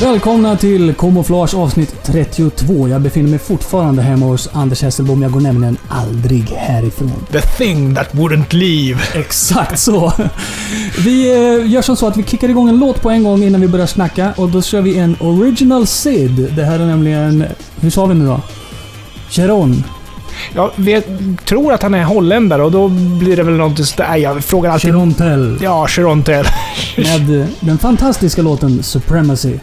Välkomna till Camouflage avsnitt 32. Jag befinner mig fortfarande hemma hos Anders Hesselbom. Jag går nämligen aldrig härifrån. The thing that wouldn't leave. Exakt så. Vi eh, gör som så att vi kickar igång en låt på en gång innan vi börjar snacka. Och då kör vi en Original Sid. Det här är nämligen... Hur sa vi nu då? Cheron. Jag vet, tror att han är holländare och då blir det väl någonting sådär. Jag frågar alltid... Cherontel. Ja, Chirontel. Med den fantastiska låten Supremacy.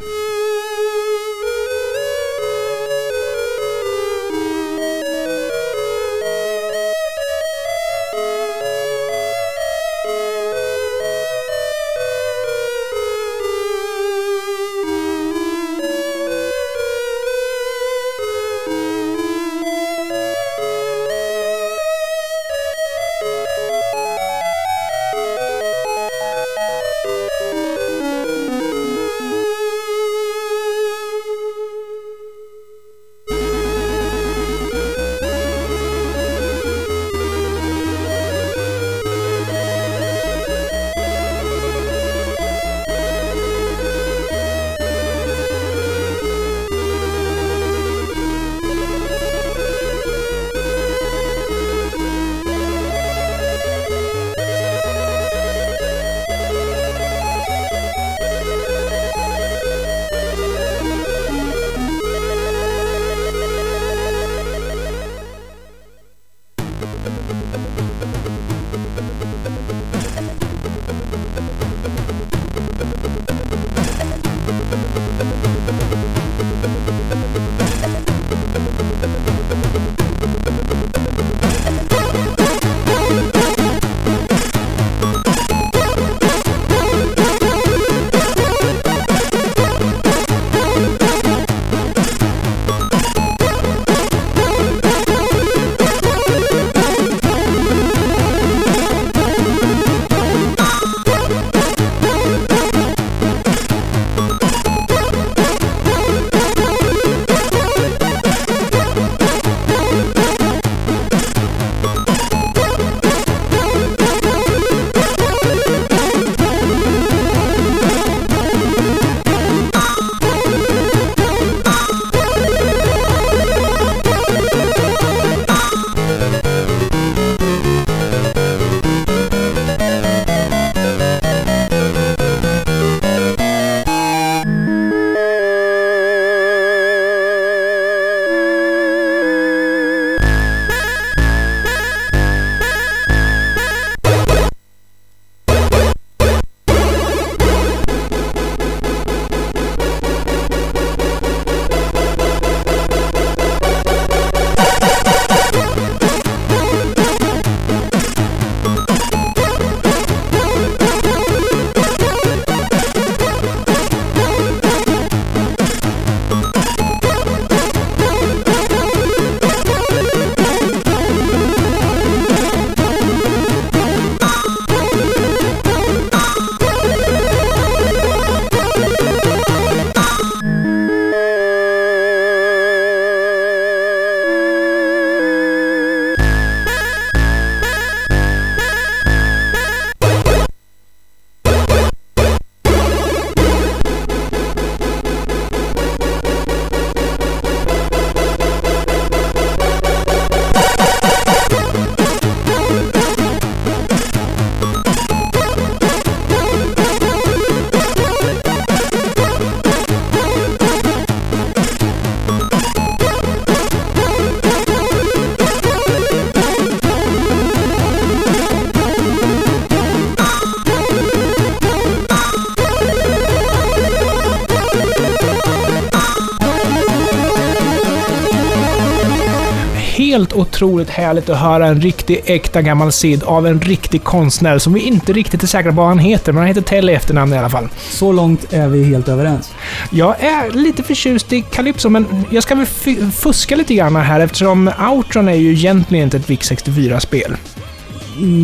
Otroligt härligt att höra en riktig äkta gammal Sid av en riktig konstnär som vi inte riktigt är säkra på vad han heter, men han heter Tell i efternamn i alla fall. Så långt är vi helt överens. Jag är lite förtjust i Calypso, men jag ska väl fuska lite grann här eftersom Outron är ju egentligen inte ett VIC-64-spel.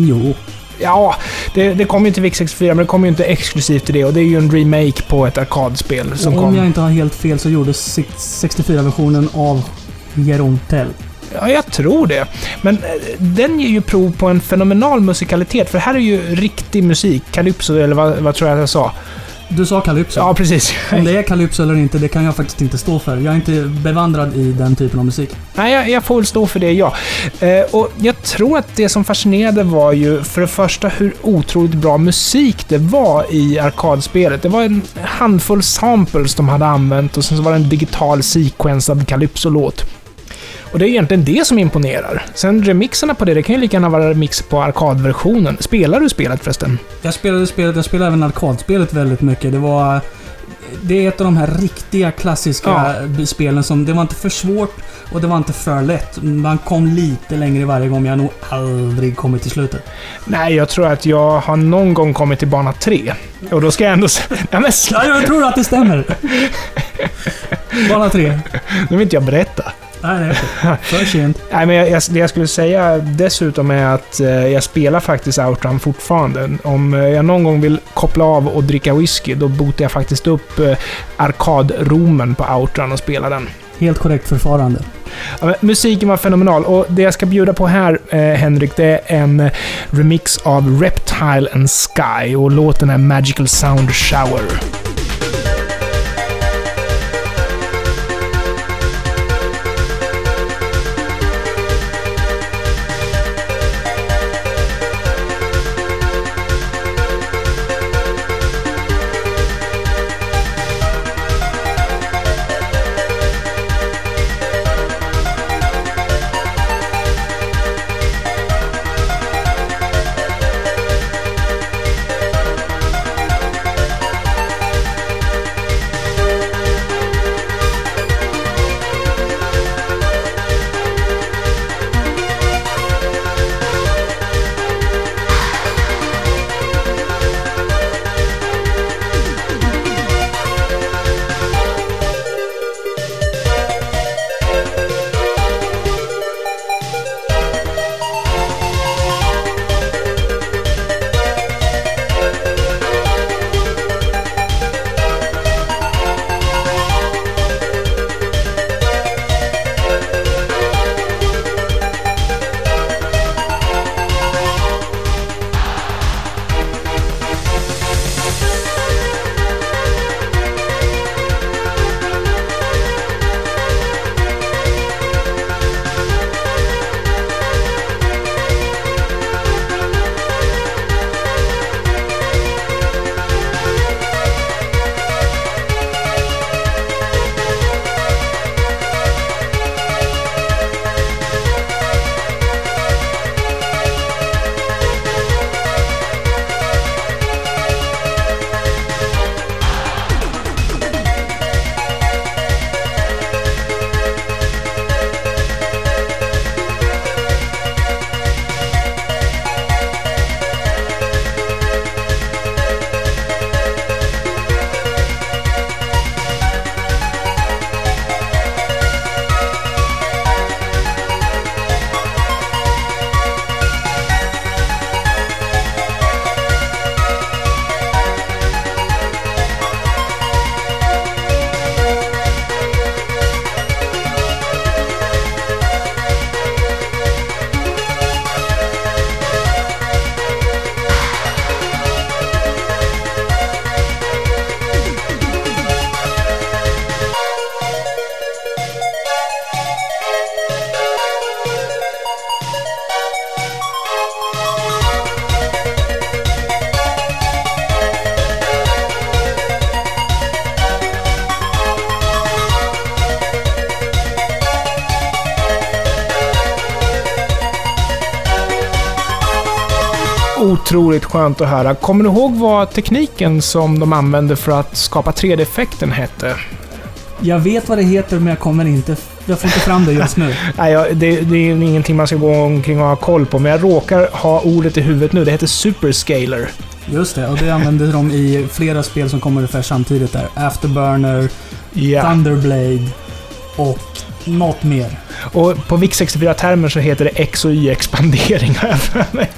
Jo. Ja, det, det kommer ju till VIC-64, men det kommer ju inte exklusivt till det och det är ju en remake på ett arkadspel som Om kom... jag inte har helt fel så gjordes 64-versionen av Gerontel. Ja, jag tror det. Men eh, den ger ju prov på en fenomenal musikalitet, för här är ju riktig musik. Calypso, eller vad, vad tror jag att jag sa? Du sa Calypso. Ja, precis. Om det är Calypso eller inte, det kan jag faktiskt inte stå för. Jag är inte bevandrad i den typen av musik. Nej, jag, jag får väl stå för det, ja. Eh, och jag tror att det som fascinerade var ju för det första hur otroligt bra musik det var i arkadspelet. Det var en handfull samples de hade använt och sen så var det en digital sequensad Calypso-låt. Och det är egentligen det som imponerar. Sen remixerna på det, det kan ju lika gärna vara remix på arkadversionen. Spelar du spelet förresten? Jag spelade spelet, jag spelade även arkadspelet väldigt mycket. Det var... Det är ett av de här riktiga klassiska spelen som... Det var inte för svårt och det var inte för lätt. Man kom lite längre varje gång, men jag har nog aldrig kommit till slutet. Nej, jag tror att jag har någon gång kommit till bana 3. Och då ska jag ändå... Ja, men Ja, jag tror att det stämmer. Bana tre. nu vill inte jag berätta. Nej, det är för sent. Nej, men jag, jag, det jag skulle säga dessutom är att eh, jag spelar faktiskt Outrun fortfarande. Om eh, jag någon gång vill koppla av och dricka whisky, då botar jag faktiskt upp eh, arkadromen på Outrun och spelar den. Helt korrekt förfarande. Ja, musiken var fenomenal och det jag ska bjuda på här, eh, Henrik, det är en eh, remix av Reptile and Sky och låten är Magical Sound Shower. Otroligt skönt att höra. Kommer du ihåg vad tekniken som de använde för att skapa 3D-effekten hette? Jag vet vad det heter, men jag kommer inte... Jag får inte fram det just nu. Nej, ja, det, det är ingenting man ska gå omkring och ha koll på, men jag råkar ha ordet i huvudet nu. Det heter Superscaler. Just det, och det använder de i flera spel som kommer ungefär samtidigt där. Afterburner, Ja. Thunderblade och något mer. Och på VIC64-termer så heter det X och Y-expandering, har jag för mig.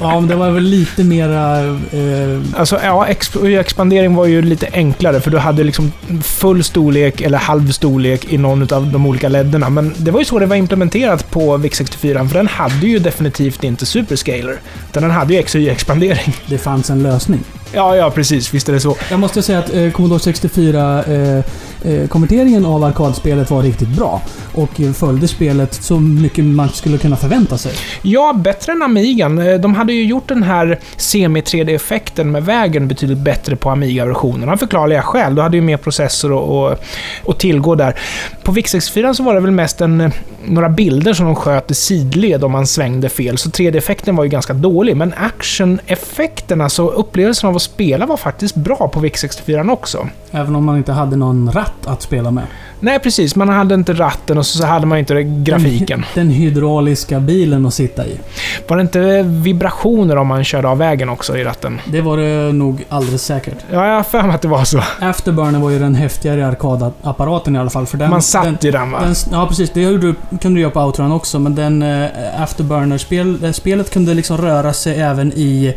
Ja, men det var väl lite mera... Eh, Alltså, ja, X och Y-expandering var ju lite enklare, för du hade liksom full storlek eller halv storlek i någon av de olika ledderna. Men det var ju så det var implementerat på VIC64, för den hade ju definitivt inte Superscaler. Utan den hade ju X och Y-expandering. det fanns en lösning. Ja, ja, precis. Visst är det så. Jag måste säga att eh, Commodore 64 eh, eh, kommenteringen av arkadspelet var riktigt bra. Och eh, följde spelet så mycket man skulle kunna förvänta sig. Ja, bättre än Amigan. Eh, De hade ju gjort den här semi-3D-effekten med vägen betydligt bättre på Amiga-versionen. Av förklarliga skäl. Du hade ju mer processor och, och, och tillgå där. På VIC-64 så var det väl mest en, några bilder som de sköt i sidled om man svängde fel. Så 3D-effekten var ju ganska dålig. Men action-effekten, alltså upplevelsen av att spela var faktiskt bra på VIC-64 också. Även om man inte hade någon ratt att spela med. Nej, precis. Man hade inte ratten och så hade man inte grafiken. Den hydrauliska bilen att sitta i. Var det inte vibrationer om man körde av vägen också i ratten? Det var det nog alldeles säkert. Ja, jag har för mig att det var så. Afterburner var ju den häftigare arkadapparaten i alla fall. För den, Man satt den, i den va? den, Ja, precis. Det du- kunde du göra på Outrun också, men den eh, Afterburner-spel, eh, spelet kunde liksom röra sig även i...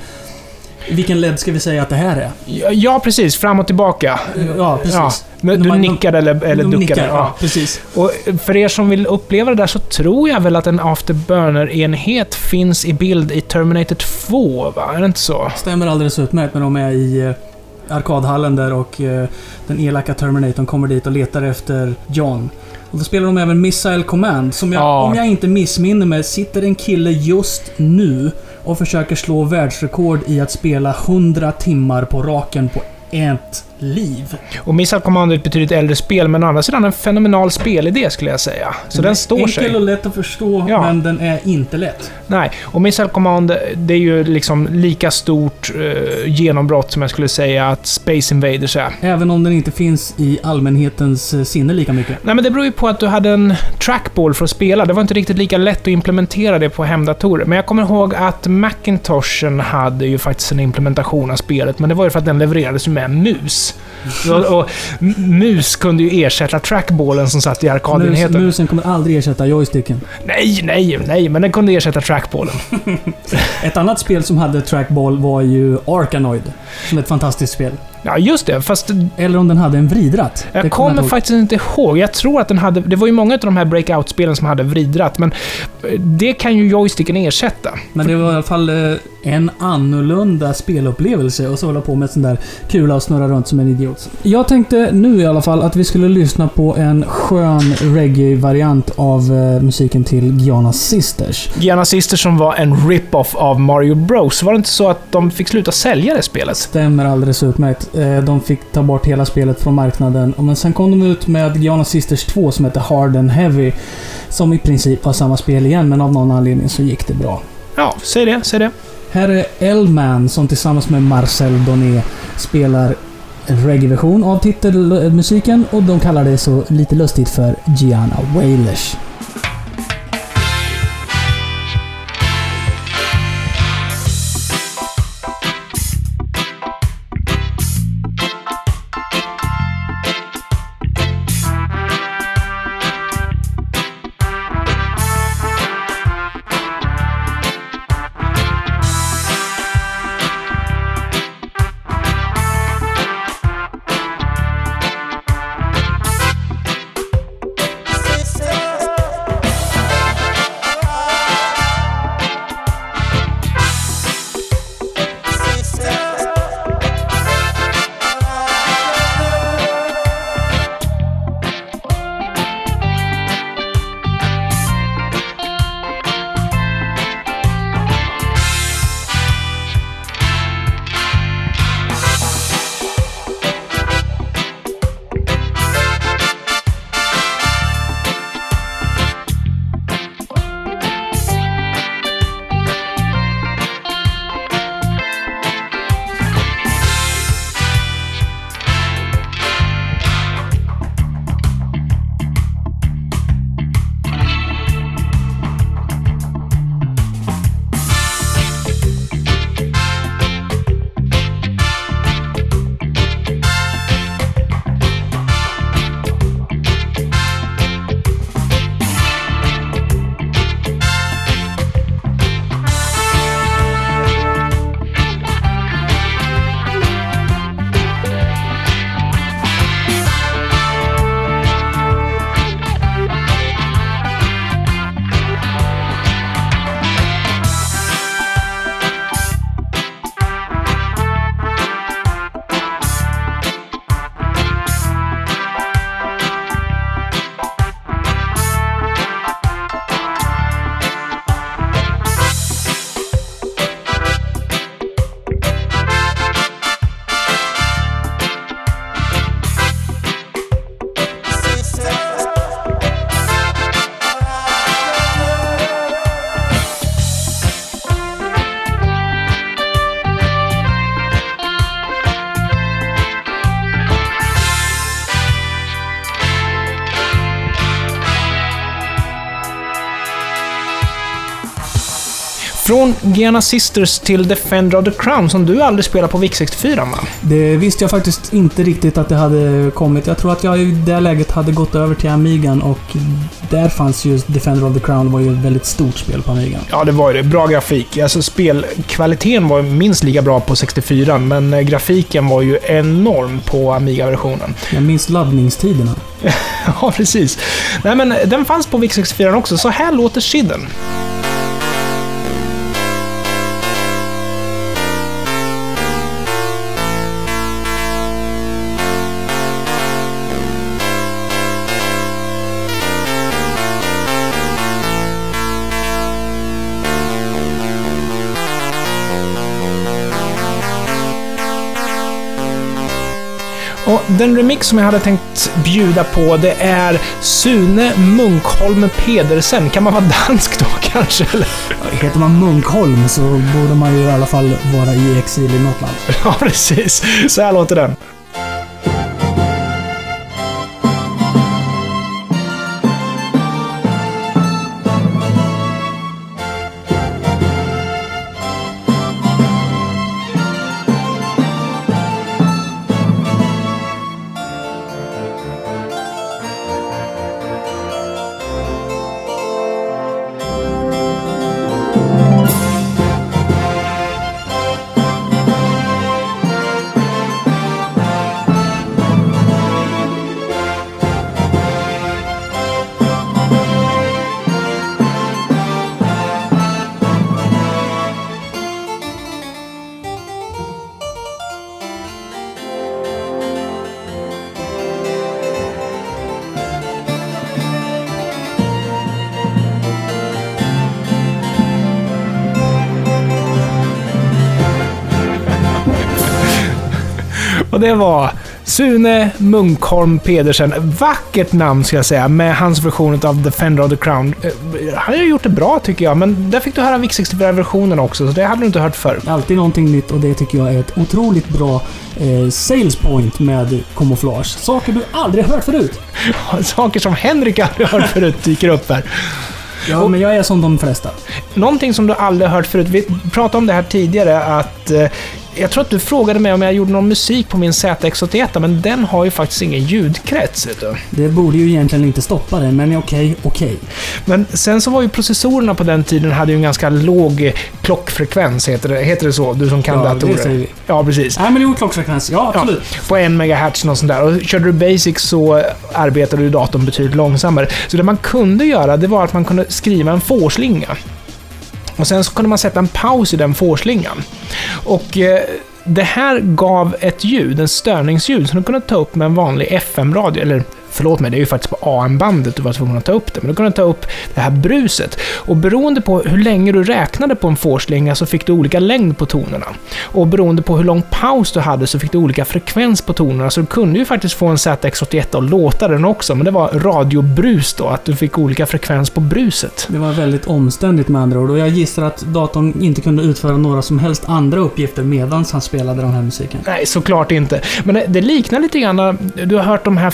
Vilken LED ska vi säga att det här är? Ja, ja, precis. Fram och tillbaka. Ja, precis. Ja, men du De- nickade eller, eller De duckade. nickar, Ja. precis. Och för er som vill uppleva det där så tror jag väl att en Afterburner-enhet finns i bild i Terminator 2, va? Är det inte så? Stämmer alldeles utmärkt när de är i eh, arkadhallen där och eh, den elaka Terminatorn kommer dit och letar efter John. Och då spelar de även Missile Command, som jag, Ja. om jag inte missminner mig, sitter en kille just nu och försöker slå världsrekord i att spela 100 timmar på raken på ett liv. Och Missile Command är ett betydligt äldre spel, men å andra sidan en fenomenal spelidé skulle jag säga. Så den står Enkel sig. och lätt att förstå, Ja. men den är inte lätt. Nej, och Missile Command, det är ju liksom lika stort eh, genombrott som jag skulle säga att Space Invaders är. Även om den inte finns i allmänhetens eh, sinne lika mycket. Nej, men det beror ju på att du hade en trackball för att spela. Det var inte riktigt lika lätt att implementera det på hemdatorer. Men jag kommer ihåg att Macintoshen hade ju faktiskt en implementation av spelet, men det var ju för att den levererades med mus. Och, och mus kunde ju ersätta trackballen som satt i Mus, arkadenheten. musen kommer aldrig ersätta joysticken. Nej, nej, nej, men den kunde ersätta trackballen. Ett annat spel som hade trackball var ju Arkanoid. Som är ett fantastiskt spel. Ja, just det. Fast Eller om den hade en vridratt. Jag Det kommer ihåg. faktiskt inte ihåg. Jag tror att den hade... Det var ju många av de här breakout-spelen som hade vridratt, men eh, det kan ju joysticken ersätta. Men det var i alla fall eh, en annorlunda spelupplevelse och så hålla på med sån där kula och snurra runt som en idiot. Jag tänkte nu i alla fall att vi skulle lyssna på en skön reggae-variant av eh, musiken till Giana Sisters. Giana Sisters som var en rip-off av Mario Bros. Var det inte så att de fick sluta sälja det spelet? Stämmer alldeles utmärkt. Eh, De fick ta bort hela spelet från marknaden. Och Men sen kom de ut med Giana Sisters 2 som heter Hard and Heavy. Som i princip var samma spel igen, men av någon anledning så gick det bra. Ja, säg det, säg det. Här är L-Man som tillsammans med Marcel Doné spelar reggae-version av titelmusiken och de kallar det så lite lustigt för Gianna Wailers. Från Giana Sisters till Defender of the Crown, som du aldrig spelade på VIC-64 va? Det visste jag faktiskt inte riktigt att det hade kommit. Jag tror att jag i det läget hade gått över till Amigan och där fanns ju Defender of the Crown var ju ett väldigt stort spel på Amigan. Ja, det var ju det. Bra grafik. Alltså spelkvaliteten var minst lika bra på 64, men eh, grafiken var ju enorm på Amiga-versionen. Jag minns laddningstiderna. ja, precis. Nej, men den fanns på VIC-64 också. Så här låter Shidden. Den remix som jag hade tänkt bjuda på, det är Sune Munkholm Pedersen. Kan man vara dansk då kanske? Eller? Heter man Munkholm så borde man ju i alla fall vara i exil i något land. Ja, precis. Så här låter den. Det var Sune Munkholm Pedersen. Vackert namn ska jag säga, med hans version av Defender of the Crown. Eh, Han har gjort det bra tycker jag, men där fick du höra VIC-64-versionen också, så det hade du inte hört förr. Alltid någonting nytt och det tycker jag är ett otroligt bra eh, sales point med kamouflage. Saker du aldrig hört förut. Saker som Henrik aldrig hört förut dyker upp här. Ja, men jag är som de flesta. Någonting som du aldrig hört förut, vi pratade om det här tidigare, att eh, jag tror att du frågade mig om jag gjorde någon musik på min ZX81, men den har ju faktiskt ingen ljudkrets. Vet du. Det borde ju egentligen inte stoppa det, men okej, okej. Men sen så var ju processorerna på den tiden hade ju en ganska låg eh, klockfrekvens, heter det, heter det så? Du som kan Ja, datorer. det säger vi. Ja, precis. Nej, men jo, klockfrekvens. Ja, Ja, absolut. på en megahertz och sånt där. Och körde du basic så arbetade ju datorn betydligt långsammare. Så det man kunde göra, det var att man kunde skriva en fårslinga. Och sen så kunde man sätta en paus i den fårslingan. Och eh, det här gav ett ljud, en störningsljud, som du kunde ta upp med en vanlig FM-radio, eller Förlåt mig, det är ju faktiskt på AM-bandet du var tvungen att ta upp det, men du kunde ta upp det här bruset. Och beroende på hur länge du räknade på en fårslinga så fick du olika längd på tonerna. Och beroende på hur lång paus du hade så fick du olika frekvens på tonerna, så du kunde ju faktiskt få en ZX81 att låta den också, men det var radiobrus då, att du fick olika frekvens på bruset. Det var väldigt omständigt med andra ord och jag gissar att datorn inte kunde utföra några som helst andra uppgifter medan han spelade den här musiken. Nej, såklart inte. Men det, det liknar lite grann, du har hört de här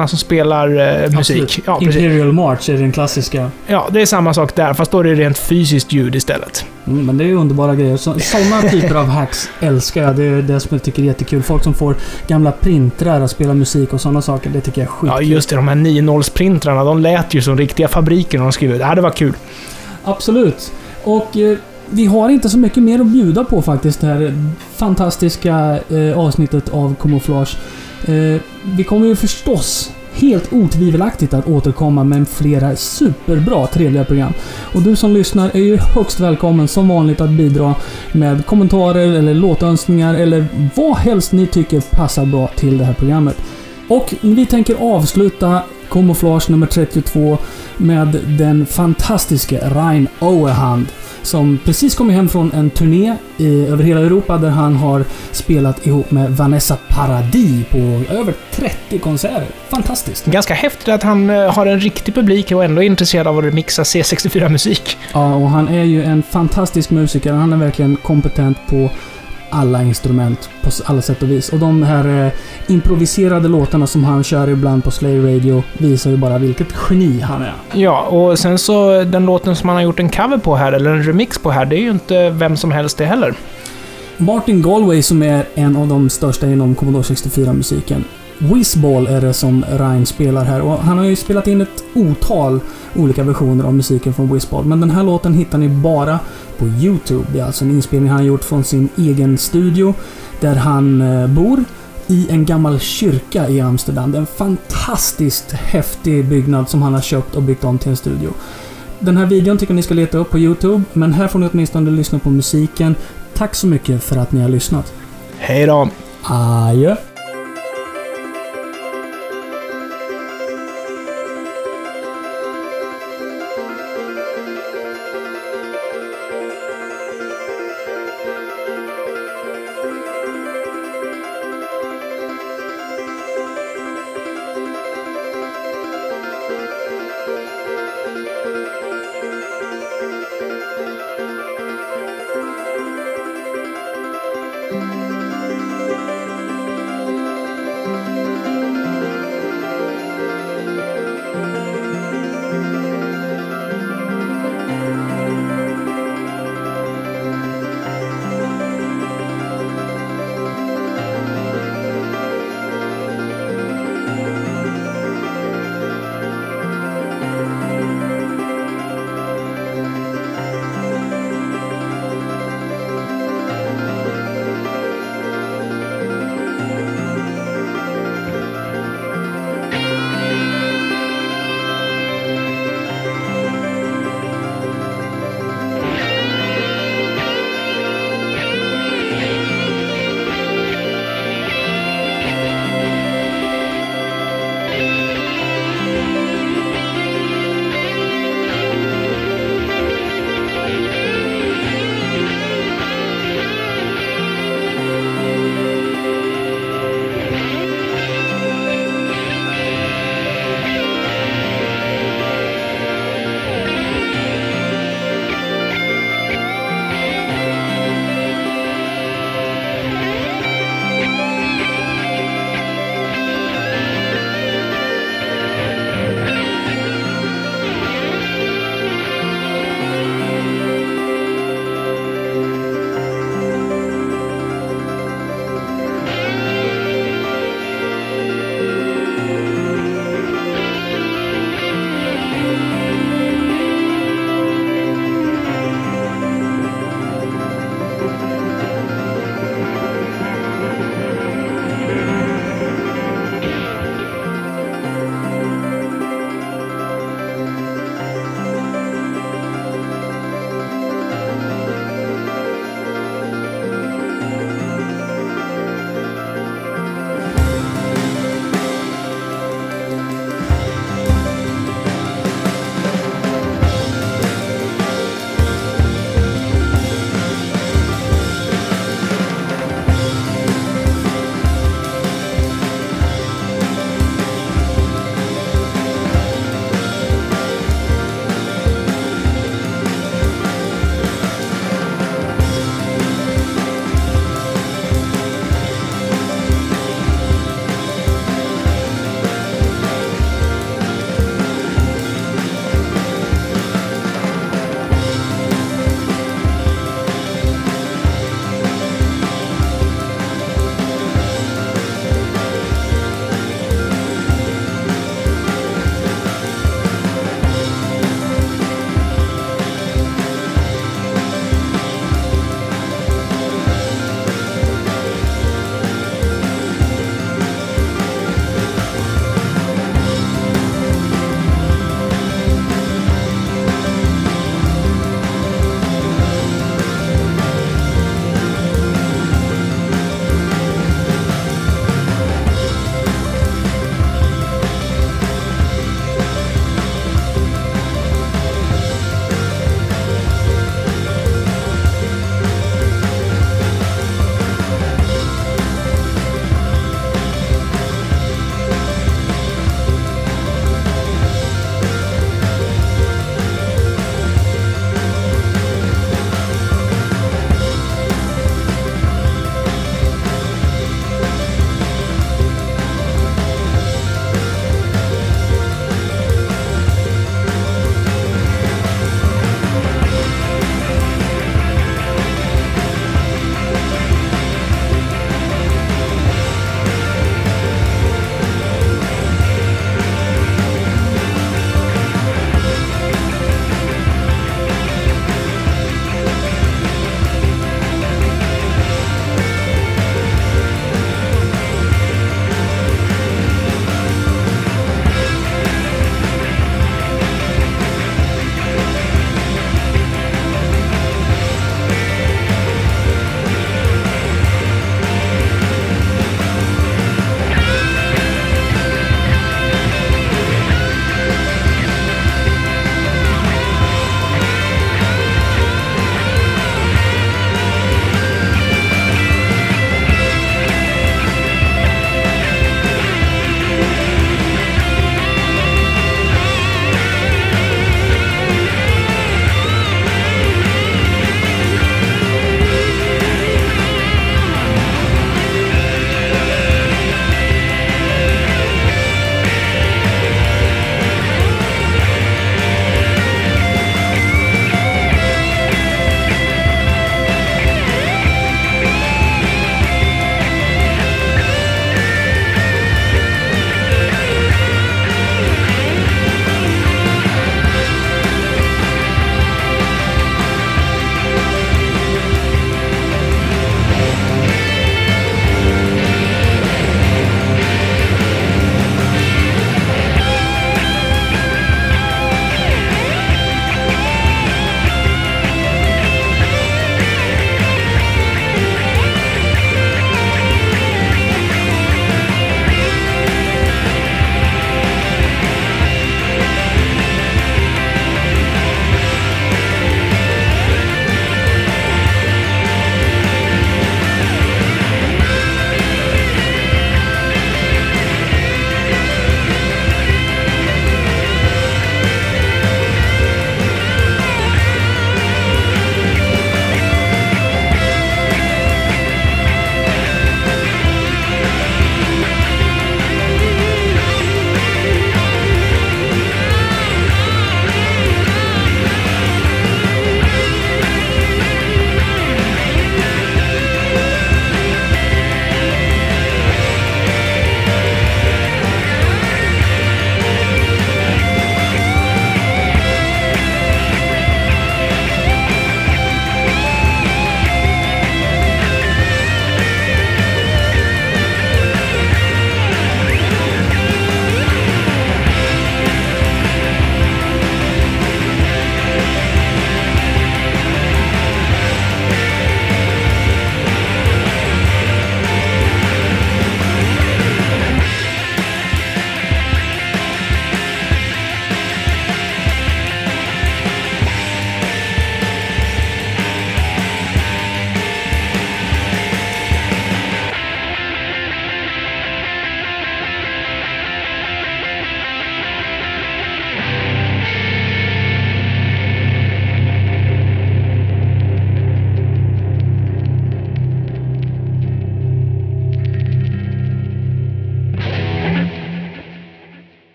floppy-diskarna som spelar eh, musik. Ja. Imperial March är den klassiska. Ja, det är samma sak där, fast då är det rent fysiskt ljud istället. Mm, men det är underbara grejer. Så, sådana typer av hacks älskar jag. Det är det som jag tycker är jättekul. Folk som får gamla printrar att spela musik och sådana saker. Det tycker jag är skitkul. Ja, just det. De här 9-0-printrarna, de lät ju som riktiga fabriker när de skrev ut. Det här var kul. Absolut. Och eh, vi har inte så mycket mer att bjuda på faktiskt. Det här fantastiska eh, avsnittet av Camouflage. Eh, vi kommer ju förstås helt otvivelaktigt att återkomma med flera superbra, trevliga program. Och du som lyssnar är ju högst välkommen som vanligt att bidra med kommentarer eller låtönskningar eller vad helst ni tycker passar bra till det här programmet. Och vi tänker avsluta Camouflage nummer 32 med den fantastiska Rein Oehand som precis kommit hem från en turné i, över hela Europa där han har spelat ihop med Vanessa Paradis på över 30 konserter. Fantastiskt! Ganska häftigt att han eh, har en riktig publik och ändå är intresserad av att remixa C64-musik. Ja, och han är ju en fantastisk musiker. Han är verkligen kompetent på alla instrument på alla sätt och vis. Och de här eh, improviserade låtarna som han kör ibland på Slay Radio visar ju bara vilket geni han är. Ja, och sen så den låten som han har gjort en cover på här, eller en remix på här, det är ju inte vem som helst det heller. Martin Galway som är en av de största inom Commodore 64-musiken. Whizball är det som Ryan spelar här och han har ju spelat in ett otal olika versioner av musiken från Whizball. Men den här låten hittar ni bara på YouTube. Det är alltså en inspelning han gjort från sin egen studio där han eh, bor i en gammal kyrka i Amsterdam. Det är en fantastiskt häftig byggnad som han har köpt och byggt om till en studio. Den här videon tycker jag ni ska leta upp på YouTube, men här får ni åtminstone lyssna på musiken. Tack så mycket för att ni har lyssnat. Hej då! Adjö!